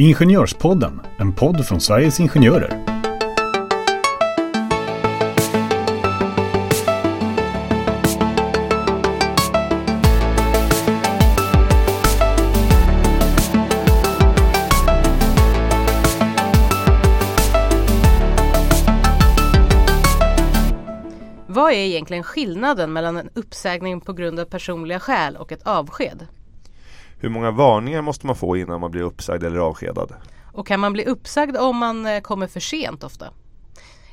Ingenjörspodden, en podd från Sveriges Ingenjörer. Vad är egentligen skillnaden mellan en uppsägning på grund av personliga skäl och ett avsked? Hur många varningar måste man få innan man blir uppsagd eller avskedad? Och kan man bli uppsagd om man eh, kommer för sent ofta?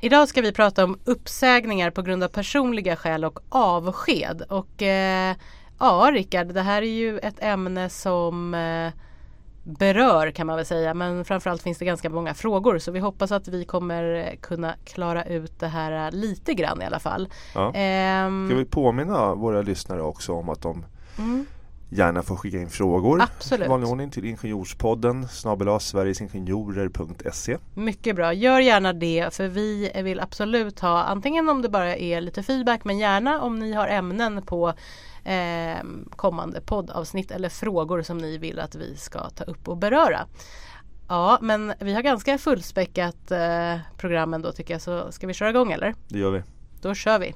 Idag ska vi prata om uppsägningar på grund av personliga skäl och avsked. Och eh, ja, Rickard, det här är ju ett ämne som eh, berör kan man väl säga. Men framförallt finns det ganska många frågor så vi hoppas att vi kommer kunna klara ut det här lite grann i alla fall. Ja. Ehm, Ska vi påminna våra lyssnare också om att de mm, gärna får skicka in frågor Absolut. i vanlig ordning till Ingenjorspodden snabel sverigesingenjorer.se mycket bra, gör gärna det för vi vill absolut ha antingen om det bara är lite feedback men gärna om ni har ämnen på eh, kommande poddavsnitt eller frågor som ni vill att vi ska ta upp och beröra. Ja men vi har ganska fullspäckat eh, program ändå tycker jag så ska vi köra igång eller? Det gör vi. Då kör vi!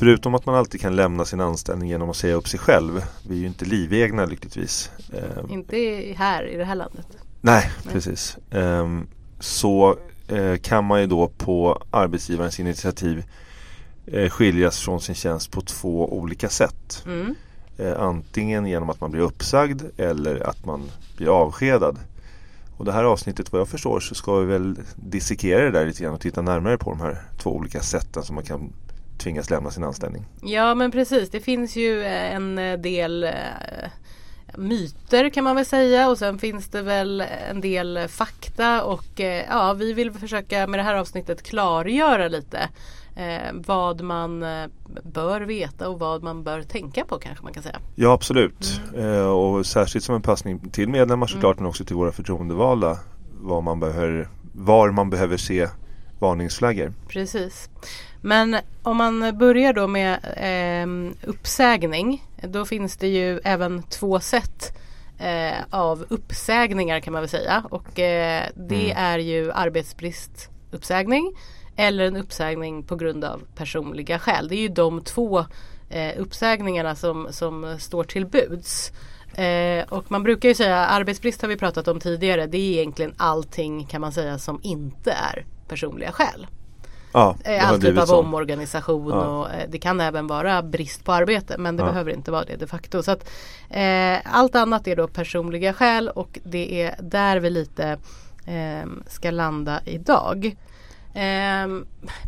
Förutom att man alltid kan lämna sin anställning genom att säga upp sig själv. Vi är ju inte livegna lyckligtvis. Eh, Inte här i det här landet. Nej, precis. Ehm, så eh, kan man ju då på arbetsgivarens initiativ eh, skiljas från sin tjänst på två olika sätt. Mm. Eh, antingen genom att man blir uppsagd eller att man blir avskedad. Och det här avsnittet vad jag förstår så ska vi väl dissekera det där lite grann och titta närmare på de här två olika sätten som man kan tvingas lämna sin anställning. Ja men precis, det finns ju eh, en eh, del eh, myter kan man väl säga och sen finns det väl en del fakta och ja vi vill försöka med det här avsnittet klargöra lite eh, vad man bör veta och vad man bör tänka på kanske man kan säga. Ja absolut. Eh, och särskilt som en passning till medlemmar såklart men också till våra förtroendevalda. Vad man behöver, var man behöver se varningsflaggor. Precis. Men om man börjar då med eh, uppsägning. Då finns det ju även två sätt eh, av uppsägningar kan man väl säga. Och eh, det är ju arbetsbristuppsägning eller en uppsägning på grund av personliga skäl. Det är ju de två eh, uppsägningarna som, som står till buds. Eh, och man brukar ju säga arbetsbrist har vi pratat om tidigare. Det är egentligen allting kan man säga som inte är personliga skäl. Ja, Eh, All typ av så. omorganisation Ja. och eh, det kan även vara brist på arbete men det Ja. behöver inte vara det de facto. Så att, eh, allt annat är då personliga skäl och det är där vi lite eh, ska landa idag. Eh,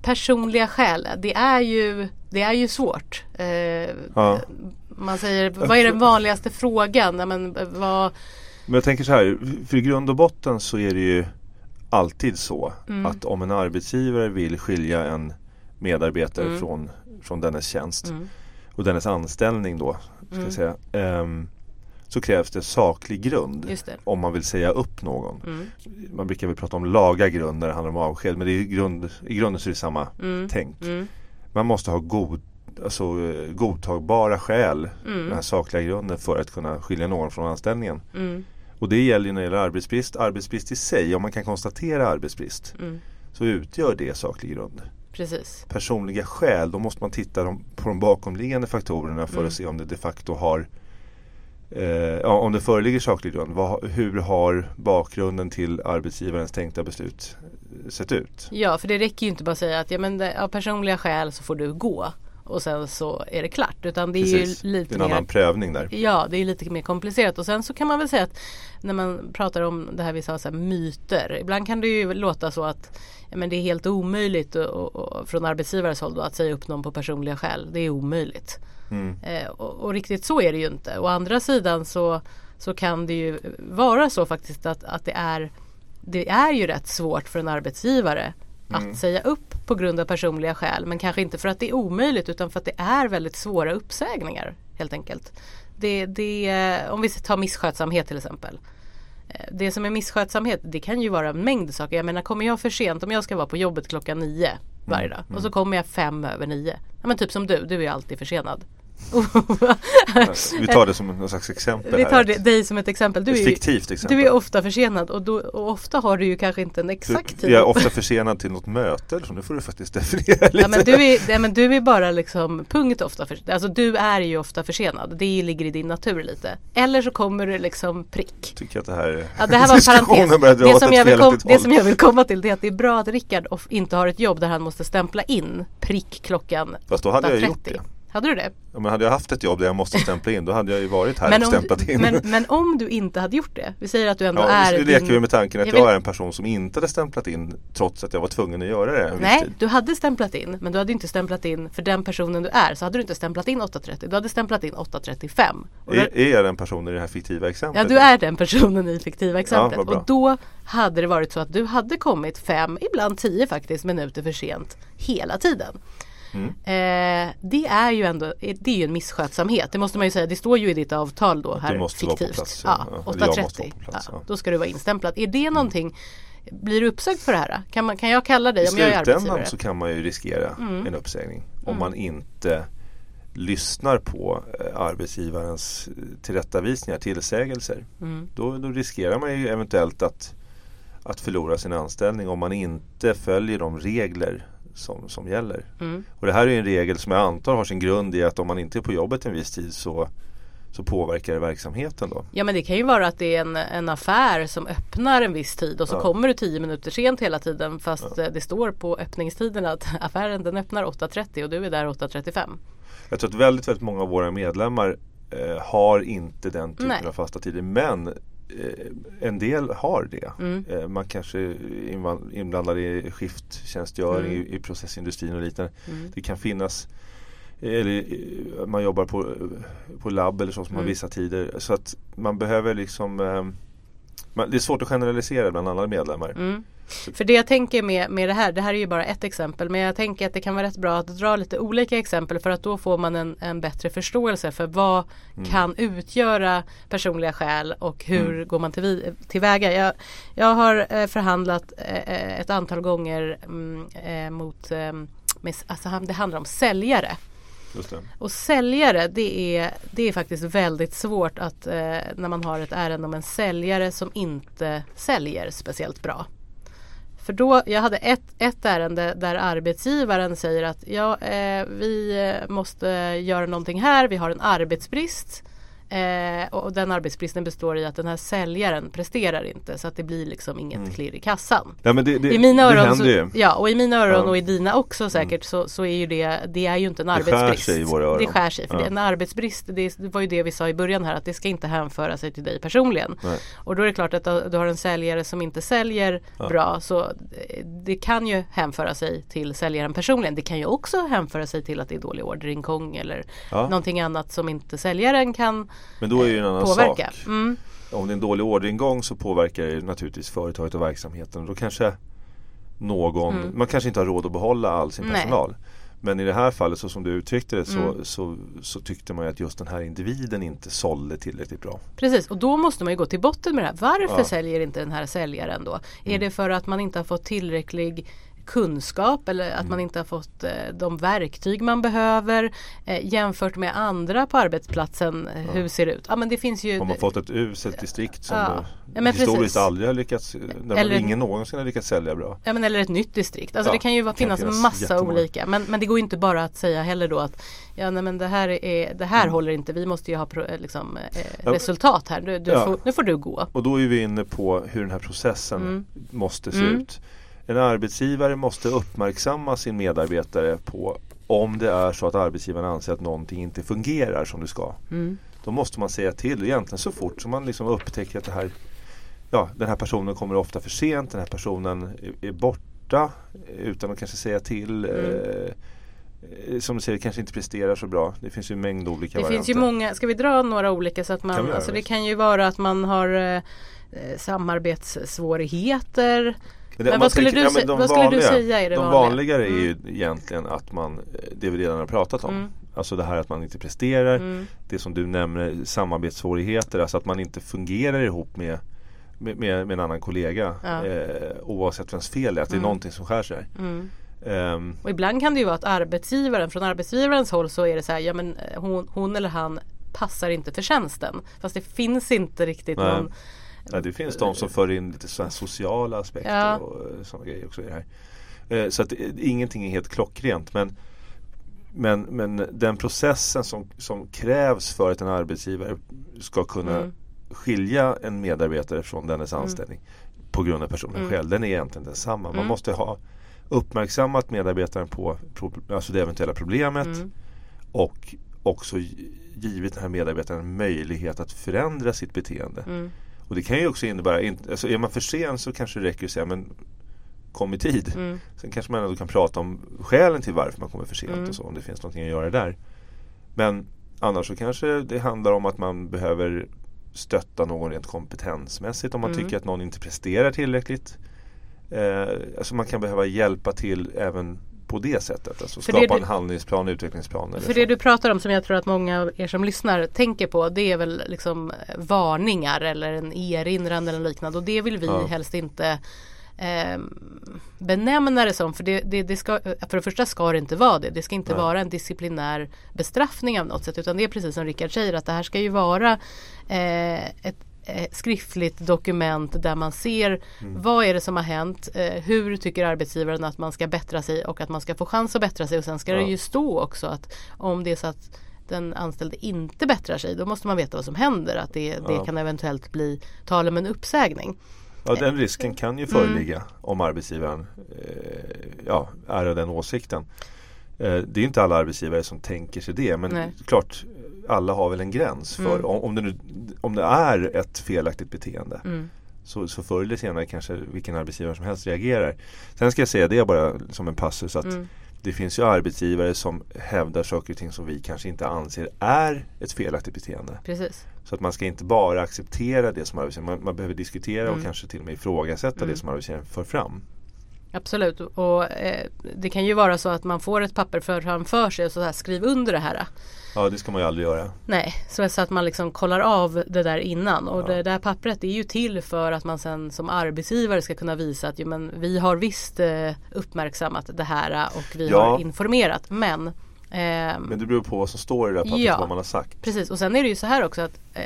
personliga skäl, det är ju, det är ju svårt. Eh, Ja. Man säger, vad är den vanligaste frågan? Men, vad, Men jag tänker så här, för i grund och botten så är det ju alltid så Mm. att om en arbetsgivare vill skilja en medarbetare Mm. från, från dennes tjänst mm, och dennes anställning då ska Mm. jag säga, ehm, så krävs det saklig grund det. om man vill säga upp någon. Mm, Man brukar väl prata om laga grund när det handlar om avsked men det är grund, i grunden så är det samma mm, tänk. Man måste ha god, alltså, godtagbara skäl, den här sakliga grunden för att kunna skilja någon från anställningen. Och det gäller ju när det gäller arbetsbrist. Arbetsbrist i sig, om man kan konstatera arbetsbrist mm, så utgör det saklig grund. precis. Personliga skäl, då måste man titta på de bakomliggande faktorerna för Mm. att se om det de facto har eh, om det föreligger saklig grund. Vad, hur har bakgrunden till arbetsgivarens tänkta beslut eh, sett ut? Ja, för det räcker ju inte bara att säga att ja, men det, av personliga skäl så får du gå och sen så är det klart. Utan det är Precis. ju Det är lite en annan mer prövning där. Ja, det är lite mer komplicerat och sen så kan man väl säga att när man pratar om det här vi sa, så här, myter. Ibland kan det ju låta så att ja, men det är helt omöjligt och, och, från arbetsgivares håll då, att säga upp någon på personliga skäl. Det är omöjligt. Mm. Eh, och, och riktigt så är det ju inte. Å andra sidan så, så kan det ju vara så faktiskt att, att det, är, det är ju rätt svårt för en arbetsgivare Mm. att säga upp på grund av personliga skäl. Men kanske inte för att det är omöjligt utan för att det är väldigt svåra uppsägningar helt enkelt. Det, det, om vi tar misskötsamhet till exempel. Eh, Det som är misskötsamhet det kan ju vara en mängd saker. Jag menar kommer jag för sent, om jag ska vara på jobbet klockan nio varje dag och så kommer jag fem över nio. Ja, men typ som du, du är alltid försenad. Vi tar det som någon slags exempel. Vi tar det, dig som ett exempel. Du Ett är, fiktivt exempel. du är ofta försenad och, då, och ofta har du ju kanske inte en exakt tid. Jag är ofta försenad till något möte så. Nu får du faktiskt definiera lite. Ja, men du, är, ja, men du är bara liksom punkt ofta för, Alltså du är ju ofta försenad. Det ligger i din natur lite. Eller så kommer du liksom prick. Tycker att det här, Ja, det här var en parentes. Det som, jag vill kom, det som jag vill komma till det är att det är bra att Rickard inte har ett jobb där han måste stämpla in prick klockan Fast då hade jag 8.30. gjort det. Hade du det? Ja, men hade jag haft ett jobb där jag måste stämpla in då hade jag ju varit här Men och stämplat in. men, men om du inte hade gjort det. Vi säger att du ändå ja, är nu leker din- vi med tanken att Jag jag, vill- är en person som inte hade stämplat in trots att jag var tvungen att göra det Nej, du hade stämplat in men du hade inte stämplat in för den personen du är så hade du inte stämplat in 8.30 Du hade stämplat in 8.35 Och då- Är, är jag den personen i det här fiktiva exemplet? Ja du är den personen i fiktiva exemplet bra. och då hade det varit så att du hade kommit fem, ibland tio faktiskt minuter för sent hela tiden. Mm. Eh, det är ju ändå det är ju en misskötsamhet, det måste man ju säga. Det står ju i ditt avtal då du här måste vara på fiktivt. plats, ja, ja. 8.30. vara på plats, ja, ja. Då ska du vara instämplad. Är det någonting blir du uppsagd för det här? Kan, man, kan jag kalla dig I om jag är slutändan arbetsgivare? så kan man ju riskera Mm. en uppsägning om man inte lyssnar på eh, arbetsgivarens tillrättavisningar, tillsägelser. Mm. Då, då riskerar man ju eventuellt att, att förlora sin anställning om man inte följer de regler som, som gäller. Mm. Och det här är en regel som jag antar har sin grund i att om man inte är på jobbet en viss tid så, så påverkar det verksamheten då. Ja men det kan ju vara att det är en, en affär som öppnar en viss tid och så Ja. kommer du tio minuter sent hela tiden fast eh, det står på öppningstiden att affären den öppnar 8.30 och du är där 8.35. Jag tror att väldigt, väldigt många av våra medlemmar eh, har inte den typen Nej. av fasta tider. Men en del har det. Mm. Eh, man kanske är inblandad i skifttjänstgöring Mm. i, processindustrin och liknande. Mm. Det kan finnas eller eh, man jobbar på, på labb eller så som har Mm. vissa tider. Så att man behöver liksom eh, Det är svårt att generalisera bland alla medlemmar. För det jag tänker med, med det här, det här är ju bara ett exempel men jag tänker att det kan vara rätt bra att dra lite olika exempel för att då får man en, en bättre förståelse för vad Mm. kan utgöra personliga skäl och hur Mm. går man till, tillväga. Jag, jag har eh, förhandlat eh, ett antal gånger mm, eh, mot eh, med, alltså, det handlar om säljare. Och säljare det är, det är faktiskt väldigt svårt att eh, när man har ett ärende om en säljare som inte säljer speciellt bra. För då, jag hade ett, ett ärende där arbetsgivaren säger att ja, eh, vi måste göra någonting här, vi har en arbetsbrist. Eh, och den arbetsbristen består i att den här säljaren presterar inte så att det blir liksom inget Mm. klirr i kassan. Ja, men det, det, I mina det öron, händer så, ju. ja och i mina öron Ja. Mm. och i dina också säkert så, så är ju det, det är ju inte en Det skär arbetsbrist. sig i våra öron. Det skär sig, för Ja. det, en arbetsbrist, det, det var ju det vi sa i början här att det ska inte hänföra sig till dig personligen. Nej. Och då är det klart att du har en säljare som inte säljer Ja. bra så eh, det kan ju hänföra sig till säljaren personligen. Det kan ju också hänföra sig till att det är dålig orderingång eller Ja. någonting annat som inte säljaren kan Men då är det ju en annan påverka. sak. Mm. Om det är en dålig orderingång så påverkar det naturligtvis företaget och verksamheten. Då kanske någon, Mm. man kanske inte har råd att behålla all sin Nej. personal. Men i det här fallet så som du uttryckte det så, Mm. så, så tyckte man ju att just den här individen inte sålde tillräckligt bra. Precis och då måste man ju gå till botten med det här. Varför Ja. Mm. säljer inte den här säljaren då? Är det för att man inte har fått tillräcklig kunskap eller att Mm. man inte har fått eh, de verktyg man behöver eh, jämfört med andra på arbetsplatsen. Eh, Hur ser det ut? Ja men det finns ju Har man fått ett uselt distrikt som Ja. Ja, historiskt precis. aldrig har lyckats, där Eller- ingen någonsin har lyckats sälja bra. Ja men eller ett nytt distrikt. Alltså Ja, det kan ju det kan finnas, finnas massa jättemånga. olika. Men, men det går inte bara att säga heller då att ja nej men det här, är, det här håller inte. Vi måste ju ha liksom, eh, Mm. Ja. resultat här. Du, du Ja. får, nu får du gå. Och då är vi inne på hur den här processen Mm. måste se Mm. ut. En arbetsgivare måste uppmärksamma sin medarbetare på om det är så att arbetsgivaren anser att någonting inte fungerar som det ska. Mm. Då måste man säga till egentligen så fort som man liksom upptäcker att det här, ja, den här personen kommer ofta för sent, den här personen är, är borta utan att kanske säga till. Mm. Eh, som du säger kanske inte presterar så bra. Det finns ju en mängd olika Det varianter. finns ju många, ska vi dra några olika så att Kan man, göra, alltså det visst. kan ju vara att man har eh, eh, samarbetssvårigheter. Men, Men om man vad skulle ska- du men sä- de vad skulle du vanliga- säga är det De vanliga? vanligare är ju Mm. egentligen att man, eh, det vi redan har pratat om. Mm. Alltså det här att man inte presterar. Mm. Det som du nämner, samarbetssvårigheter. Alltså att man inte fungerar ihop med, med, med, en annan kollega. Ja. Eh, oavsett vems fel det är. Att det är Mm. någonting som skär sig. Mm. Ehm, Och ibland kan det ju vara att arbetsgivaren, från arbetsgivarens håll så är det så här, ja men eh, hon, hon eller han passar inte för tjänsten. Fast det finns inte riktigt Nej. någon ja, det finns de som för in lite sådana sociala aspekter Ja. och eh, sådana grejer också i det här. Eh, så att eh, ingenting är helt klockrent men men, men den processen som, som krävs för att en arbetsgivare ska kunna Mm. skilja en medarbetare från dennes anställning på grund av personliga Mm. skäl, den är egentligen densamma. Man Mm. måste ha uppmärksammat medarbetaren på alltså det eventuella problemet Mm. och också gi- givit den här medarbetaren en möjlighet att förändra sitt beteende. Och det kan ju också innebära, in- alltså är man för sen så kanske det räcker att säga men kom i tid. Mm. Sen kanske man ändå kan prata om skälen till varför man kommer för sent Mm. och så om det finns någonting att göra där. Men annars så kanske det handlar om att man behöver stötta någon rent kompetensmässigt om man Mm. tycker att någon inte presterar tillräckligt. Eh, alltså man kan behöva hjälpa till även på det sättet. Alltså För skapa du- en handlingsplan, utvecklingsplan. För så. det du pratar om som jag tror att många av er som lyssnar tänker på det är väl liksom eh, varningar eller en erinran eller liknande och det vill vi Ja. helst inte eh, benämna det som för det, det, det ska, för det första ska det inte vara det. Det ska inte Nej. vara en disciplinär bestraffning av något sätt utan det är precis som Rickard säger att det här ska ju vara eh, ett skriftligt dokument där man ser Mm. vad är det som har hänt, eh, hur tycker arbetsgivaren att man ska bättra sig och att man ska få chans att bättra sig och sen ska Ja. det ju stå också att om det är så att den anställde inte bättrar sig då måste man veta vad som händer att det, det Ja. kan eventuellt bli tal om en uppsägning. Ja, den risken kan Mm. ju föreligga om arbetsgivaren eh, ja, är av den åsikten. Eh, det är inte alla arbetsgivare som tänker sig det men Nej. klart alla har väl en gräns för Mm. om, om, det nu, om det är ett felaktigt beteende Mm. så, så förr eller senare kanske vilken arbetsgivare som helst reagerar. Sen ska jag säga det bara som en passus att Mm. det finns ju arbetsgivare som hävdar saker och ting som vi kanske inte anser är ett felaktigt beteende. Precis. Så att man ska inte bara acceptera det som arbetsgivaren, man, man behöver diskutera och Mm. kanske till och med ifrågasätta Mm. det som arbetsgivaren för fram. Absolut och eh, det kan ju vara så att man får ett papper för framför sig och så här skriv under det här. Ja det ska man ju aldrig göra. Nej, så så att man liksom kollar av det där innan och Ja. det där pappret är ju till för att man sen som arbetsgivare ska kunna visa att jo, men vi har visst eh, uppmärksammat det här och vi Ja. har informerat men ehm, Men det beror på vad som står i det där pappret, Ja. vad man har sagt. Precis och sen är det ju så här också att eh,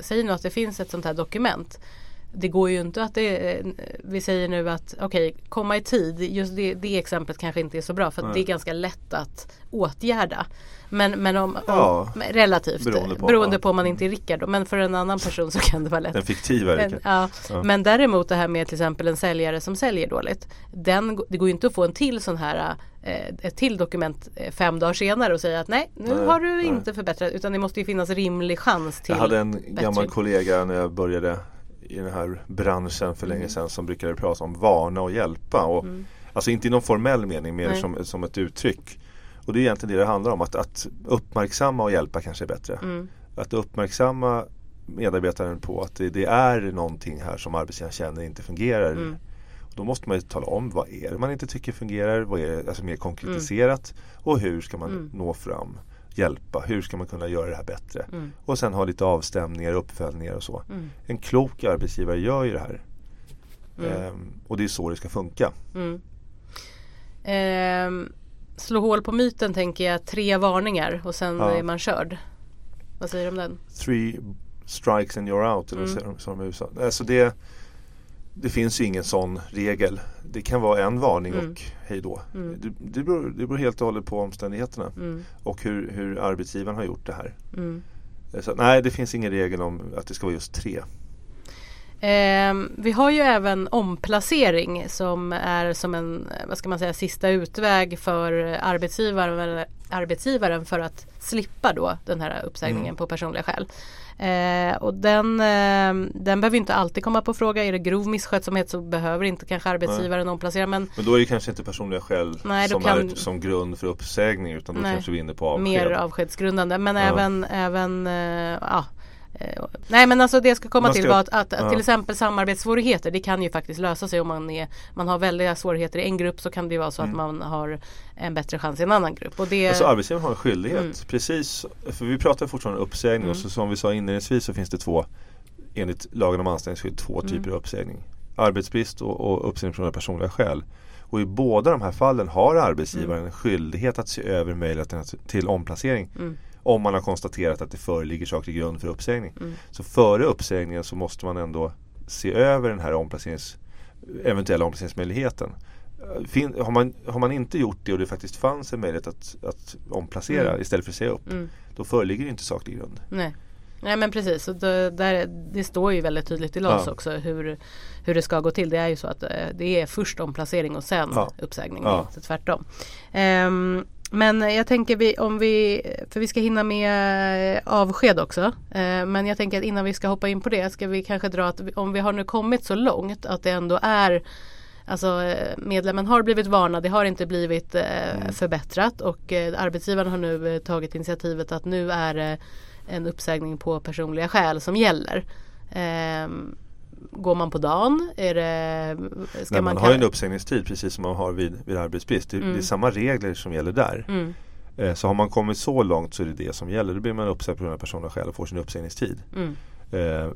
säg nu att det finns ett sånt här dokument det går ju inte att det, vi säger nu att okej komma i tid, just det, det exemplet kanske inte är så bra för att Nej. det är ganska lätt att åtgärda. Men, men om, Ja, om relativt beroende beroende på, på, ja. om man inte är Rickard men för en annan person så kan det vara lätt. Den fiktiva Men, Rickard. ja. Ja. men däremot det här med till exempel en säljare som säljer dåligt. Den, det går ju inte att få en till sån här eh, ett till dokument eh, fem dagar senare och säga att nej nu Nej, har du nej. inte förbättrat utan det måste ju finnas rimlig chans till Jag hade en gammal bättring. kollega när jag började i den här branschen för länge Mm. sedan som brukade prata om varna och hjälpa. Och, Mm. Alltså inte i någon formell mening, mer Nej. som, som ett uttryck. Och det är egentligen det det handlar om, att, att uppmärksamma och hjälpa kanske är bättre. Mm. Att uppmärksamma medarbetaren på att det, det är någonting här som arbetsgivaren känner inte fungerar. Mm. Då måste man ju tala om vad är det man inte tycker fungerar, vad är det, alltså mer konkretiserat och hur ska man Mm. nå fram, hjälpa, hur ska man kunna göra det här bättre. Mm. Och sen ha lite avstämningar, uppföljningar och så. Mm. En klok arbetsgivare gör ju det här. Mm. Ehm, och det är så det ska funka. Mm. Ehm, slå hål på myten tänker jag tre varningar och sen Ja. är man körd. Vad säger du om den? Three strikes and you're out, eller vad Mm. säger de- sa de i USA. Alltså det, det finns ju ingen sån regel. Det kan vara en varning Mm. och hej då. Mm. Det, det, beror, det beror helt och hållet på omständigheterna Mm. och hur, hur arbetsgivaren har gjort det här. Mm. Så, nej, det finns ingen regel om att det ska vara just tre. Ehm, vi har ju även omplacering som är som en vad ska man säga, sista utväg för arbetsgivaren, arbetsgivaren för att slippa då den här uppsägningen Mm. på personliga skäl. Eh, och den, eh, den behöver inte alltid komma på fråga. Är det grov misskötsamhet så behöver inte kanske arbetsgivaren omplacera men Men då är det kanske inte personliga skäl Nej, som kan- är som grund för uppsägning utan då Nej. kanske vi är inne på avsked. mer avskedsgrundande. Men Ja. även, även eh, ja. Eh, Nej men alltså det jag ska komma till var att, att, att ja. till exempel samarbetssvårigheter det kan ju faktiskt lösa sig om man, är, man har väldiga svårigheter i en grupp så kan det ju vara så Mm. att man har en bättre chans i en annan grupp. Och det, Alltså arbetsgivaren har en skyldighet. Mm. Precis, för vi pratar fortfarande uppsägning och Mm. så som vi sa inledningsvis så finns det två enligt lagen om anställningsskydd två Mm. typer av uppsägning. Arbetsbrist och, och uppsägning från personliga skäl. Och i båda de här fallen har arbetsgivaren mm. en skyldighet att se över möjligheten till omplacering. Om man har konstaterat att det föreligger saklig grund för uppsägning. Mm. Så före uppsägningen så måste man ändå se över den här omplacerings, eventuella omplaceringsmöjligheten. Fin, har, man, har man inte gjort det och det faktiskt fanns en möjlighet att, att omplacera mm. istället för att säga upp. Mm. Då föreligger det inte saklig grund. Nej. Nej men precis, och det, där, det står ju väldigt tydligt i LAS ja. också hur, hur det ska gå till. Det är ju så att eh, det är först omplacering och sen ja. uppsägning, ja. inte tvärtom. Um, men jag tänker vi, om vi, för vi ska hinna med avsked också. Eh, men jag tänker att innan vi ska hoppa in på det ska vi kanske dra att om vi har nu kommit så långt att det ändå är Alltså eh, medlemmen har blivit varnad, det har inte blivit eh, mm. förbättrat och eh, arbetsgivaren har nu eh, tagit initiativet att nu är det en uppsägning på personliga skäl som gäller. Ehm, går man på dagen? Är det, ska Nej, man, man har en uppsägningstid precis som man har vid, vid arbetsbrist. Det, mm. det är samma regler som gäller där. Mm. Eh, så har man kommit så långt så är det det som gäller. Då blir man uppsagd på grund av personliga skäl och får sin uppsägningstid. Mm. Eh,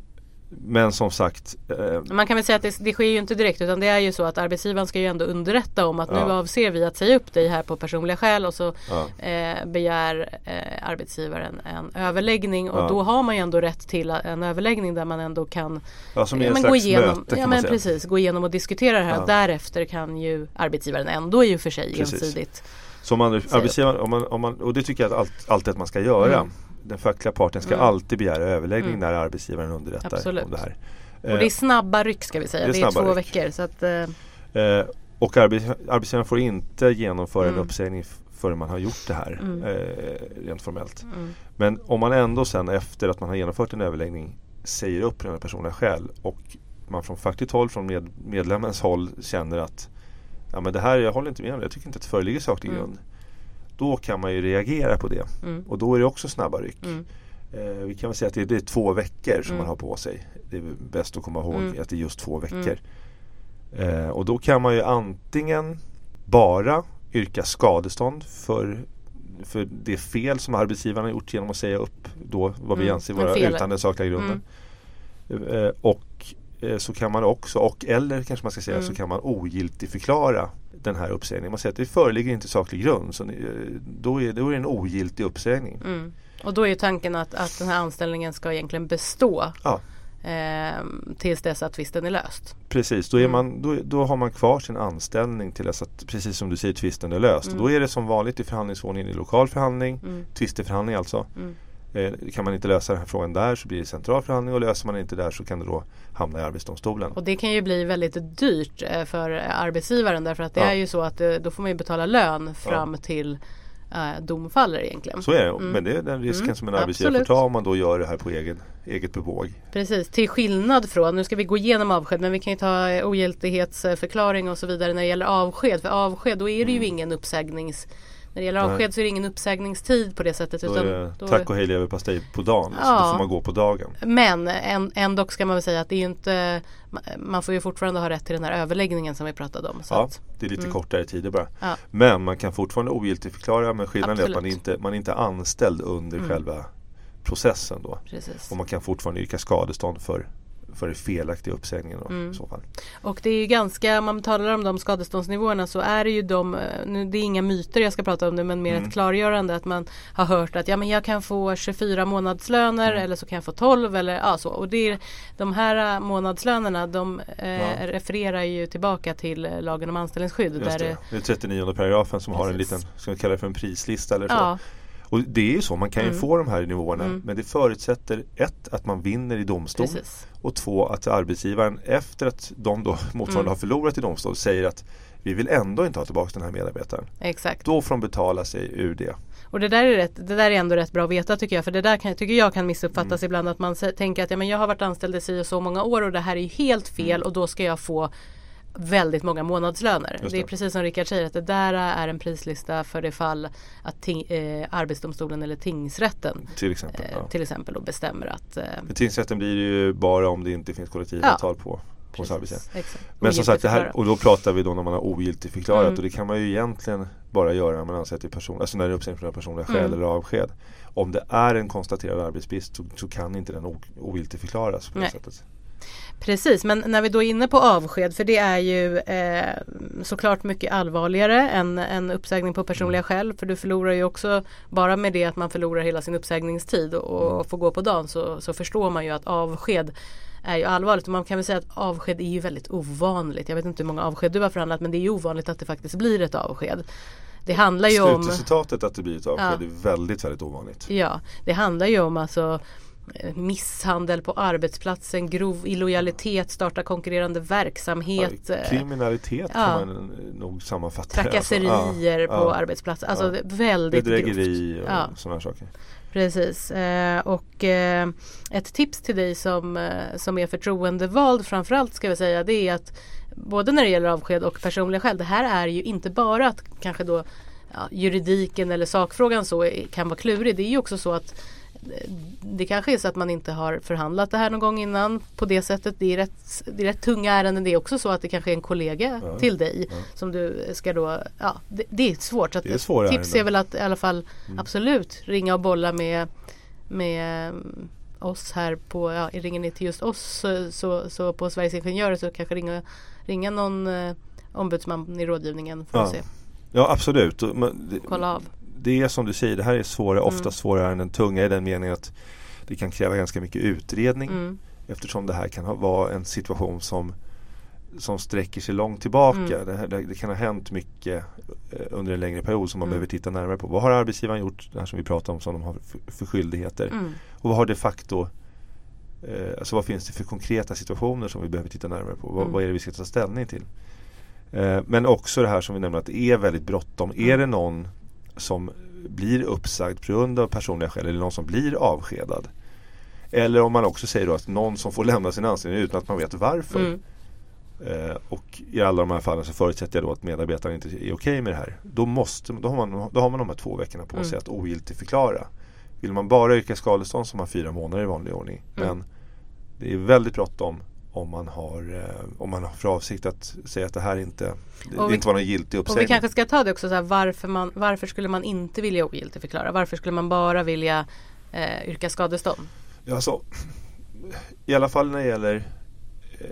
men som sagt eh, Man kan väl säga att det, det, sker ju inte direkt utan det är ju så att arbetsgivaren ska ju ändå underrätta om att ja. nu avser vi att säga upp dig här på personliga skäl och så ja. eh, begär eh, arbetsgivaren en överläggning och ja. då har man ju ändå rätt till en överläggning där man ändå kan ja, som är gå igenom, möte, ja, men precis, gå igenom och diskutera det här. Ja. Därefter kan ju arbetsgivaren ändå i och för sig precis. ensidigt som man, arbetsgivaren, om man, om man, och det tycker jag att allt, alltid att man ska göra. Mm den fackliga parten ska mm. alltid begära överläggning mm. när arbetsgivaren underrättar Absolut. om det här. Och det är snabba ryck ska vi säga. Det är, det är två ryck. veckor. Så att, eh. Eh, och arbetsgivaren får inte genomföra mm. en uppsägning förrän man har gjort det här mm. eh, rent formellt. Mm. Men om man ändå sen efter att man har genomfört en överläggning säger upp den personliga skäl och man från fackligt håll, från med, medlemmens håll känner att ja, men det här, jag håller inte med om det, jag tycker inte att det föreligger saklig mm. Då kan man ju reagera på det. Mm. Och då är det också snabba ryck. Mm. Eh, vi kan väl säga att det är, det är två veckor som mm. man har på sig. Det är bäst att komma ihåg mm. att det är just två veckor. Mm. Eh, och då kan man ju antingen bara yrka skadestånd för, för det fel som arbetsgivaren har gjort genom att säga upp då vad vi mm. anser vara utan den sakliga grunden. Eh, och eh, så kan man också, och eller kanske man ska säga, så kan man ogiltigförklara den här uppsägningen. Man säger att det föreligger inte saklig grund. Så då, är, då är det en ogiltig uppsägning. Mm. Och då är tanken att, att den här anställningen ska egentligen bestå ja. eh, tills dess att tvisten är löst. Precis, då, är mm. man, då, då, har man kvar sin anställning till dess att, precis som du säger, tvisten är löst. Mm. Och då är det som vanligt i förhandlingsordningen i lokal förhandling, mm. tvisteförhandling alltså. Mm. Eh, kan man inte lösa den här frågan där så blir det central förhandling och löser man inte där så kan det då hamna i Arbetsdomstolen. Och det kan ju bli väldigt dyrt eh, för arbetsgivaren därför att det ja. är ju så att eh, då får man ju betala lön fram ja. till äh, dom faller egentligen. Så är det, mm. men det är den risken mm. som en arbetsgivare Absolut. får ta om man då gör det här på egen, eget bevåg. Precis, till skillnad från, nu ska vi gå igenom avsked men vi kan ju ta ogiltighetsförklaring och så vidare när det gäller avsked. För avsked då är det ju mm. ingen uppsägnings när det gäller avsked så är det ingen uppsägningstid på det sättet. Då utan är då tack och hej leverpastej på dagen. Ja, så då får man gå på dagen. Men ändå ska man väl säga att det är inte Man får ju fortfarande ha rätt till den här överläggningen som vi pratade om. ja, att, det är lite mm. kortare tider bara. Ja. Men man kan fortfarande ogiltigförklara men skillnaden Absolut. är att man inte man är inte anställd under mm. själva processen då. Precis. Och man kan fortfarande yrka skadestånd för för felaktiga uppsägningen mm. i så fall. Och det är ju ganska, om man talar om de skadeståndsnivåerna så är det ju de, nu, det är inga myter jag ska prata om det men mer mm. ett klargörande att man har hört att ja men jag kan få 24 månadslöner mm. eller så kan jag få 12 eller ja så. Och det är, de här äh, månadslönerna de eh, ja. refererar ju tillbaka till äh, lagen om anställningsskydd. Just där det. det är 39 paragrafen som Precis. har en liten, ska vi kalla det för en prislista eller så. Ja. Och det är ju så, man kan ju mm. få de här nivåerna mm. men det förutsätter ett, att man vinner i domstol Precis. och två, att arbetsgivaren efter att de då motsvarande mm. har förlorat i domstol säger att vi vill ändå inte ha tillbaka den här medarbetaren. Exakt. Då får de betala sig ur det. Och det där är, rätt, det där är ändå rätt bra att veta tycker jag. För det där kan, tycker jag kan missuppfattas mm. ibland att man tänker att ja, men jag har varit anställd i si och så många år och det här är helt fel mm. och då ska jag få väldigt många månadslöner. Det. det. är precis som Rickard säger att det där är en prislista för det fall att ting, eh, Arbetsdomstolen eller tingsrätten till exempel, eh, ja. till exempel då bestämmer att eh, Tingsrätten blir det ju bara om det inte finns kollektivavtal ja. på arbetsgivaren. Men som sagt, det här, och då pratar vi då när man har ogiltigförklarat mm. och det kan man ju egentligen bara göra när man anser att det är person, alltså när det är uppsägning personliga skäl mm. eller avsked. Om det är en konstaterad arbetsbrist så, så kan inte den ogiltigförklaras på det sättet. Precis, men när vi då är inne på avsked, för det är ju eh, såklart mycket allvarligare än en uppsägning på personliga skäl. För du förlorar ju också, bara med det att man förlorar hela sin uppsägningstid och, och får gå på dagen så, så förstår man ju att avsked är ju allvarligt. Och man kan väl säga att avsked är ju väldigt ovanligt. Jag vet inte hur många avsked du har förhandlat men det är ju ovanligt att det faktiskt blir ett avsked. Det handlar ju om... Slutresultatet att det blir ett avsked är väldigt, väldigt ovanligt. Ja, det handlar ju om alltså misshandel på arbetsplatsen, grov illojalitet, starta konkurrerande verksamhet. Ja, kriminalitet ja. kan man nog sammanfatta Trakasserier alltså. på ja, arbetsplatsen. Alltså väldigt Bedrägeri grovt. och sådana saker. Precis eh, och eh, ett tips till dig som, eh, som är förtroendevald framförallt ska vi säga det är att både när det gäller avsked och personliga skäl. Det här är ju inte bara att kanske då juridiken eller sakfrågan så kan vara klurig. Det är ju också så att det kanske är så att man inte har förhandlat det här någon gång innan på det sättet. Det är rätt, det är rätt tunga ärenden. Det är också så att det kanske är en kollega ja, till dig ja. som du ska då, ja det, det är svårt. Så det är svåra tips ärenden. är väl att i alla fall mm. absolut ringa och bolla med, med mm, oss här på, ja ringer ni till just oss så, så, på Sveriges Ingenjörer så kanske ringa, ringa någon eh, ombudsman i rådgivningen för ja. se. Ja absolut. Kolla av det är som du säger, det här är svåra, mm. ofta svårare än tunga i den meningen att det kan kräva ganska mycket utredning mm. eftersom det här kan vara en situation som som sträcker sig långt tillbaka. Mm. Det, här, det, kan ha hänt mycket eh, under en längre period som man mm. behöver titta närmare på. Vad har arbetsgivaren gjort, det här som vi pratar om, som de har för, för skyldigheter. Mm. Och vad har de facto eh, Alltså vad finns det för konkreta situationer som vi behöver titta närmare på. Vad, mm. vad är det vi ska ta ställning till? Eh, men också det här som vi nämnde att det är väldigt bråttom. Är mm. det någon som blir uppsagd på grund av personliga skäl eller någon som blir avskedad. Eller om man också säger då att någon som får lämna sin anställning utan att man vet varför. Mm. Eh, och i alla de här fallen så förutsätter jag då att medarbetaren inte är okej okay med det här. Då, måste, då, har man, då har man de här två veckorna på sig mm. att ogiltigförklara. Vill man bara yrka skadestånd så har man fyra månader i vanlig ordning. Mm. Men det är väldigt bråttom om man har, eh, om man har för avsikt att säga att det här inte, det vi, inte var någon giltig uppsägning. Och vi kanske ska ta det också, så här, varför, man, varför skulle man inte vilja ogiltigförklara? Varför skulle man bara vilja eh, yrka skadestånd? Ja, alltså, I alla fall när det gäller eh,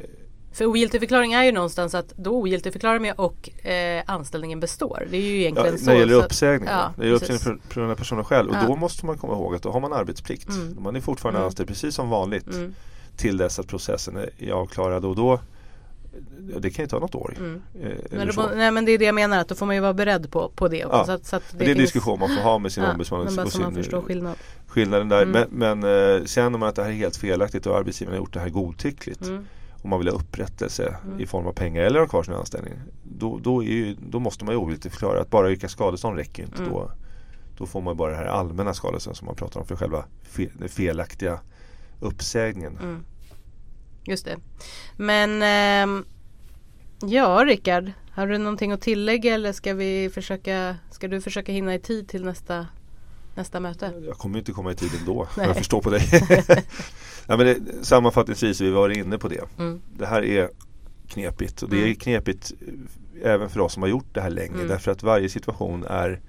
för ogiltigförklaring är ju någonstans att då ogiltigförklarar man och eh, anställningen består. Det är ju egentligen ja, så. När det gäller uppsägning. Ja, det är uppsägning på grund av personer själv. Och ja. då måste man komma ihåg att då har man arbetsplikt. Mm. Man är fortfarande mm. anställd precis som vanligt. Mm till dess att processen är avklarad och då det kan ju ta något år. Mm. Eh, men, då, nej, men det är det jag menar att då får man ju vara beredd på, på det också. Ja. Så att, så att det, det är en diskussion man får ha med sin ja, ombudsman. Men bara så man förstår skillnad. skillnaden där. Mm. Men, men eh, känner man att det här är helt felaktigt och arbetsgivaren har gjort det här godtyckligt mm. och man vill ha upprättelse mm. i form av pengar eller ha kvar sin anställning. Då, då, ju, då måste man ju ogiltigt förklara att bara yrka skadestånd räcker inte. Mm. Då, då får man bara det här allmänna skadestånd som man pratar om för själva fel, felaktiga uppsägningen. Mm. Just det. Men eh, ja, Rickard. Har du någonting att tillägga eller ska vi försöka Ska du försöka hinna i tid till nästa Nästa möte? Jag kommer inte komma i tid ändå. jag förstår på dig. Nej, men det, sammanfattningsvis, vi var inne på det. Mm. Det här är knepigt och det är mm. knepigt även för oss som har gjort det här länge. Mm. Därför att varje situation är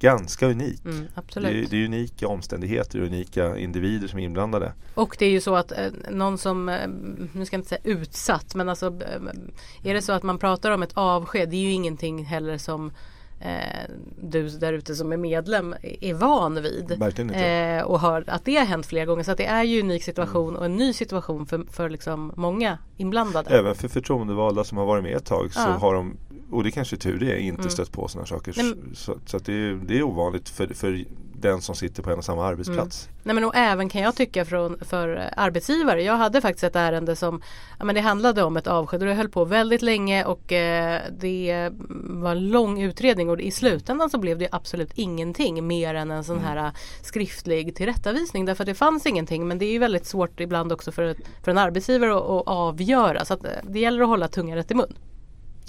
ganska unik. Mm, absolut. Det, är, det är unika omständigheter och unika individer som är inblandade. Och det är ju så att eh, någon som, eh, nu ska jag inte säga utsatt, men alltså eh, är det så att man pratar om ett avsked, det är ju ingenting heller som eh, du där ute som är medlem är van vid. Eh, och har, att det har hänt flera gånger. Så att det är ju en unik situation mm. och en ny situation för, för liksom många inblandade. Även för förtroendevalda som har varit med ett tag så har de och det kanske är tur det, inte mm. stött på sådana saker. Nej, så, så att det, är, det är ovanligt för, för den som sitter på en och samma arbetsplats. Mm. Nej men och även kan jag tycka från, för arbetsgivare. Jag hade faktiskt ett ärende som ja, men det handlade om ett avsked och det höll på väldigt länge och eh, det var en lång utredning och i slutändan så blev det absolut ingenting mer än en sån mm. här skriftlig tillrättavisning därför att det fanns ingenting men det är ju väldigt svårt ibland också för, för en arbetsgivare att, att avgöra så att eh, det gäller att hålla tungan rätt i mun.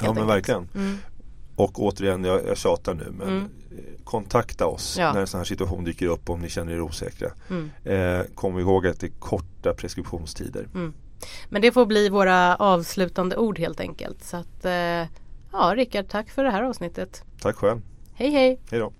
Ja men verkligen. Mm. Och återigen, jag, jag tjatar nu men mm. kontakta oss ja. när en sån här situation dyker upp om ni känner er osäkra. Mm. Eh, kom ihåg att det är korta preskriptionstider. Mm. Men det får bli våra avslutande ord helt enkelt. Så att, eh, ja Rickard, tack för det här avsnittet. Tack själv. Hej hej. Hej då.